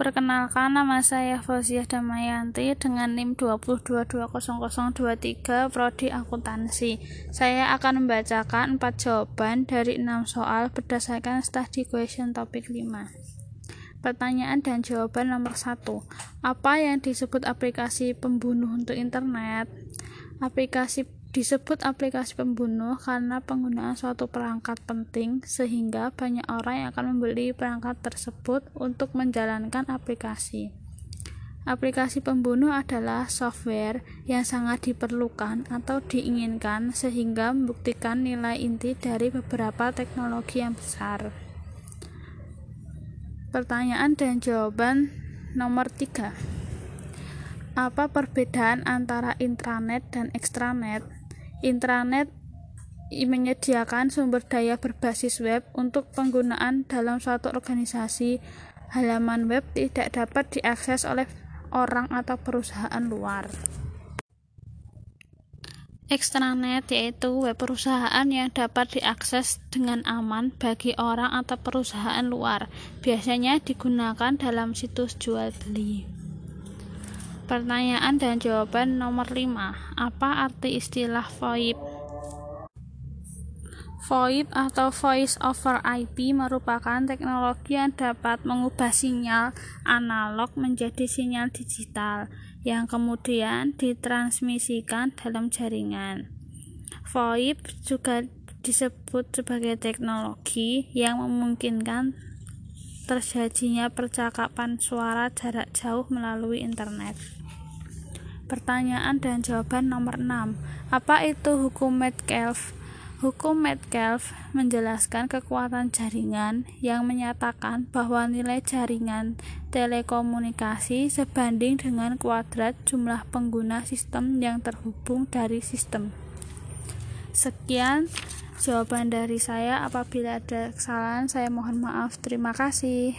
Perkenalkan nama saya Fauziah Damayanti dengan NIM 2220023 Prodi Akuntansi. Saya akan membacakan 4 jawaban dari 6 soal berdasarkan study question topik 5. Pertanyaan dan jawaban nomor 1. Apa yang disebut aplikasi pembunuh untuk internet? Aplikasi disebut aplikasi pembunuh karena penggunaan suatu perangkat penting sehingga banyak orang yang akan membeli perangkat tersebut untuk menjalankan aplikasi. Aplikasi pembunuh adalah software yang sangat diperlukan atau diinginkan sehingga membuktikan nilai inti dari beberapa teknologi yang besar. Pertanyaan dan jawaban nomor 3. Apa perbedaan antara intranet dan extranet? Intranet menyediakan sumber daya berbasis web untuk penggunaan dalam suatu organisasi. Halaman web tidak dapat diakses oleh orang atau perusahaan luar. Extranet yaitu web perusahaan yang dapat diakses dengan aman bagi orang atau perusahaan luar. Biasanya digunakan dalam situs jual beli. Pertanyaan dan jawaban nomor 5. Apa arti istilah VoIP? VoIP atau Voice over IP merupakan teknologi yang dapat mengubah sinyal analog menjadi sinyal digital yang kemudian ditransmisikan dalam jaringan. VoIP juga disebut sebagai teknologi yang memungkinkan terjadinya percakapan suara jarak jauh melalui internet. Pertanyaan dan jawaban nomor 6. Apa itu hukum Metcalfe? Hukum Metcalfe menjelaskan kekuatan jaringan yang menyatakan bahwa nilai jaringan telekomunikasi sebanding dengan kuadrat jumlah pengguna sistem yang terhubung dari sistem. Sekian jawaban dari saya. Apabila ada kesalahan, saya mohon maaf. Terima kasih.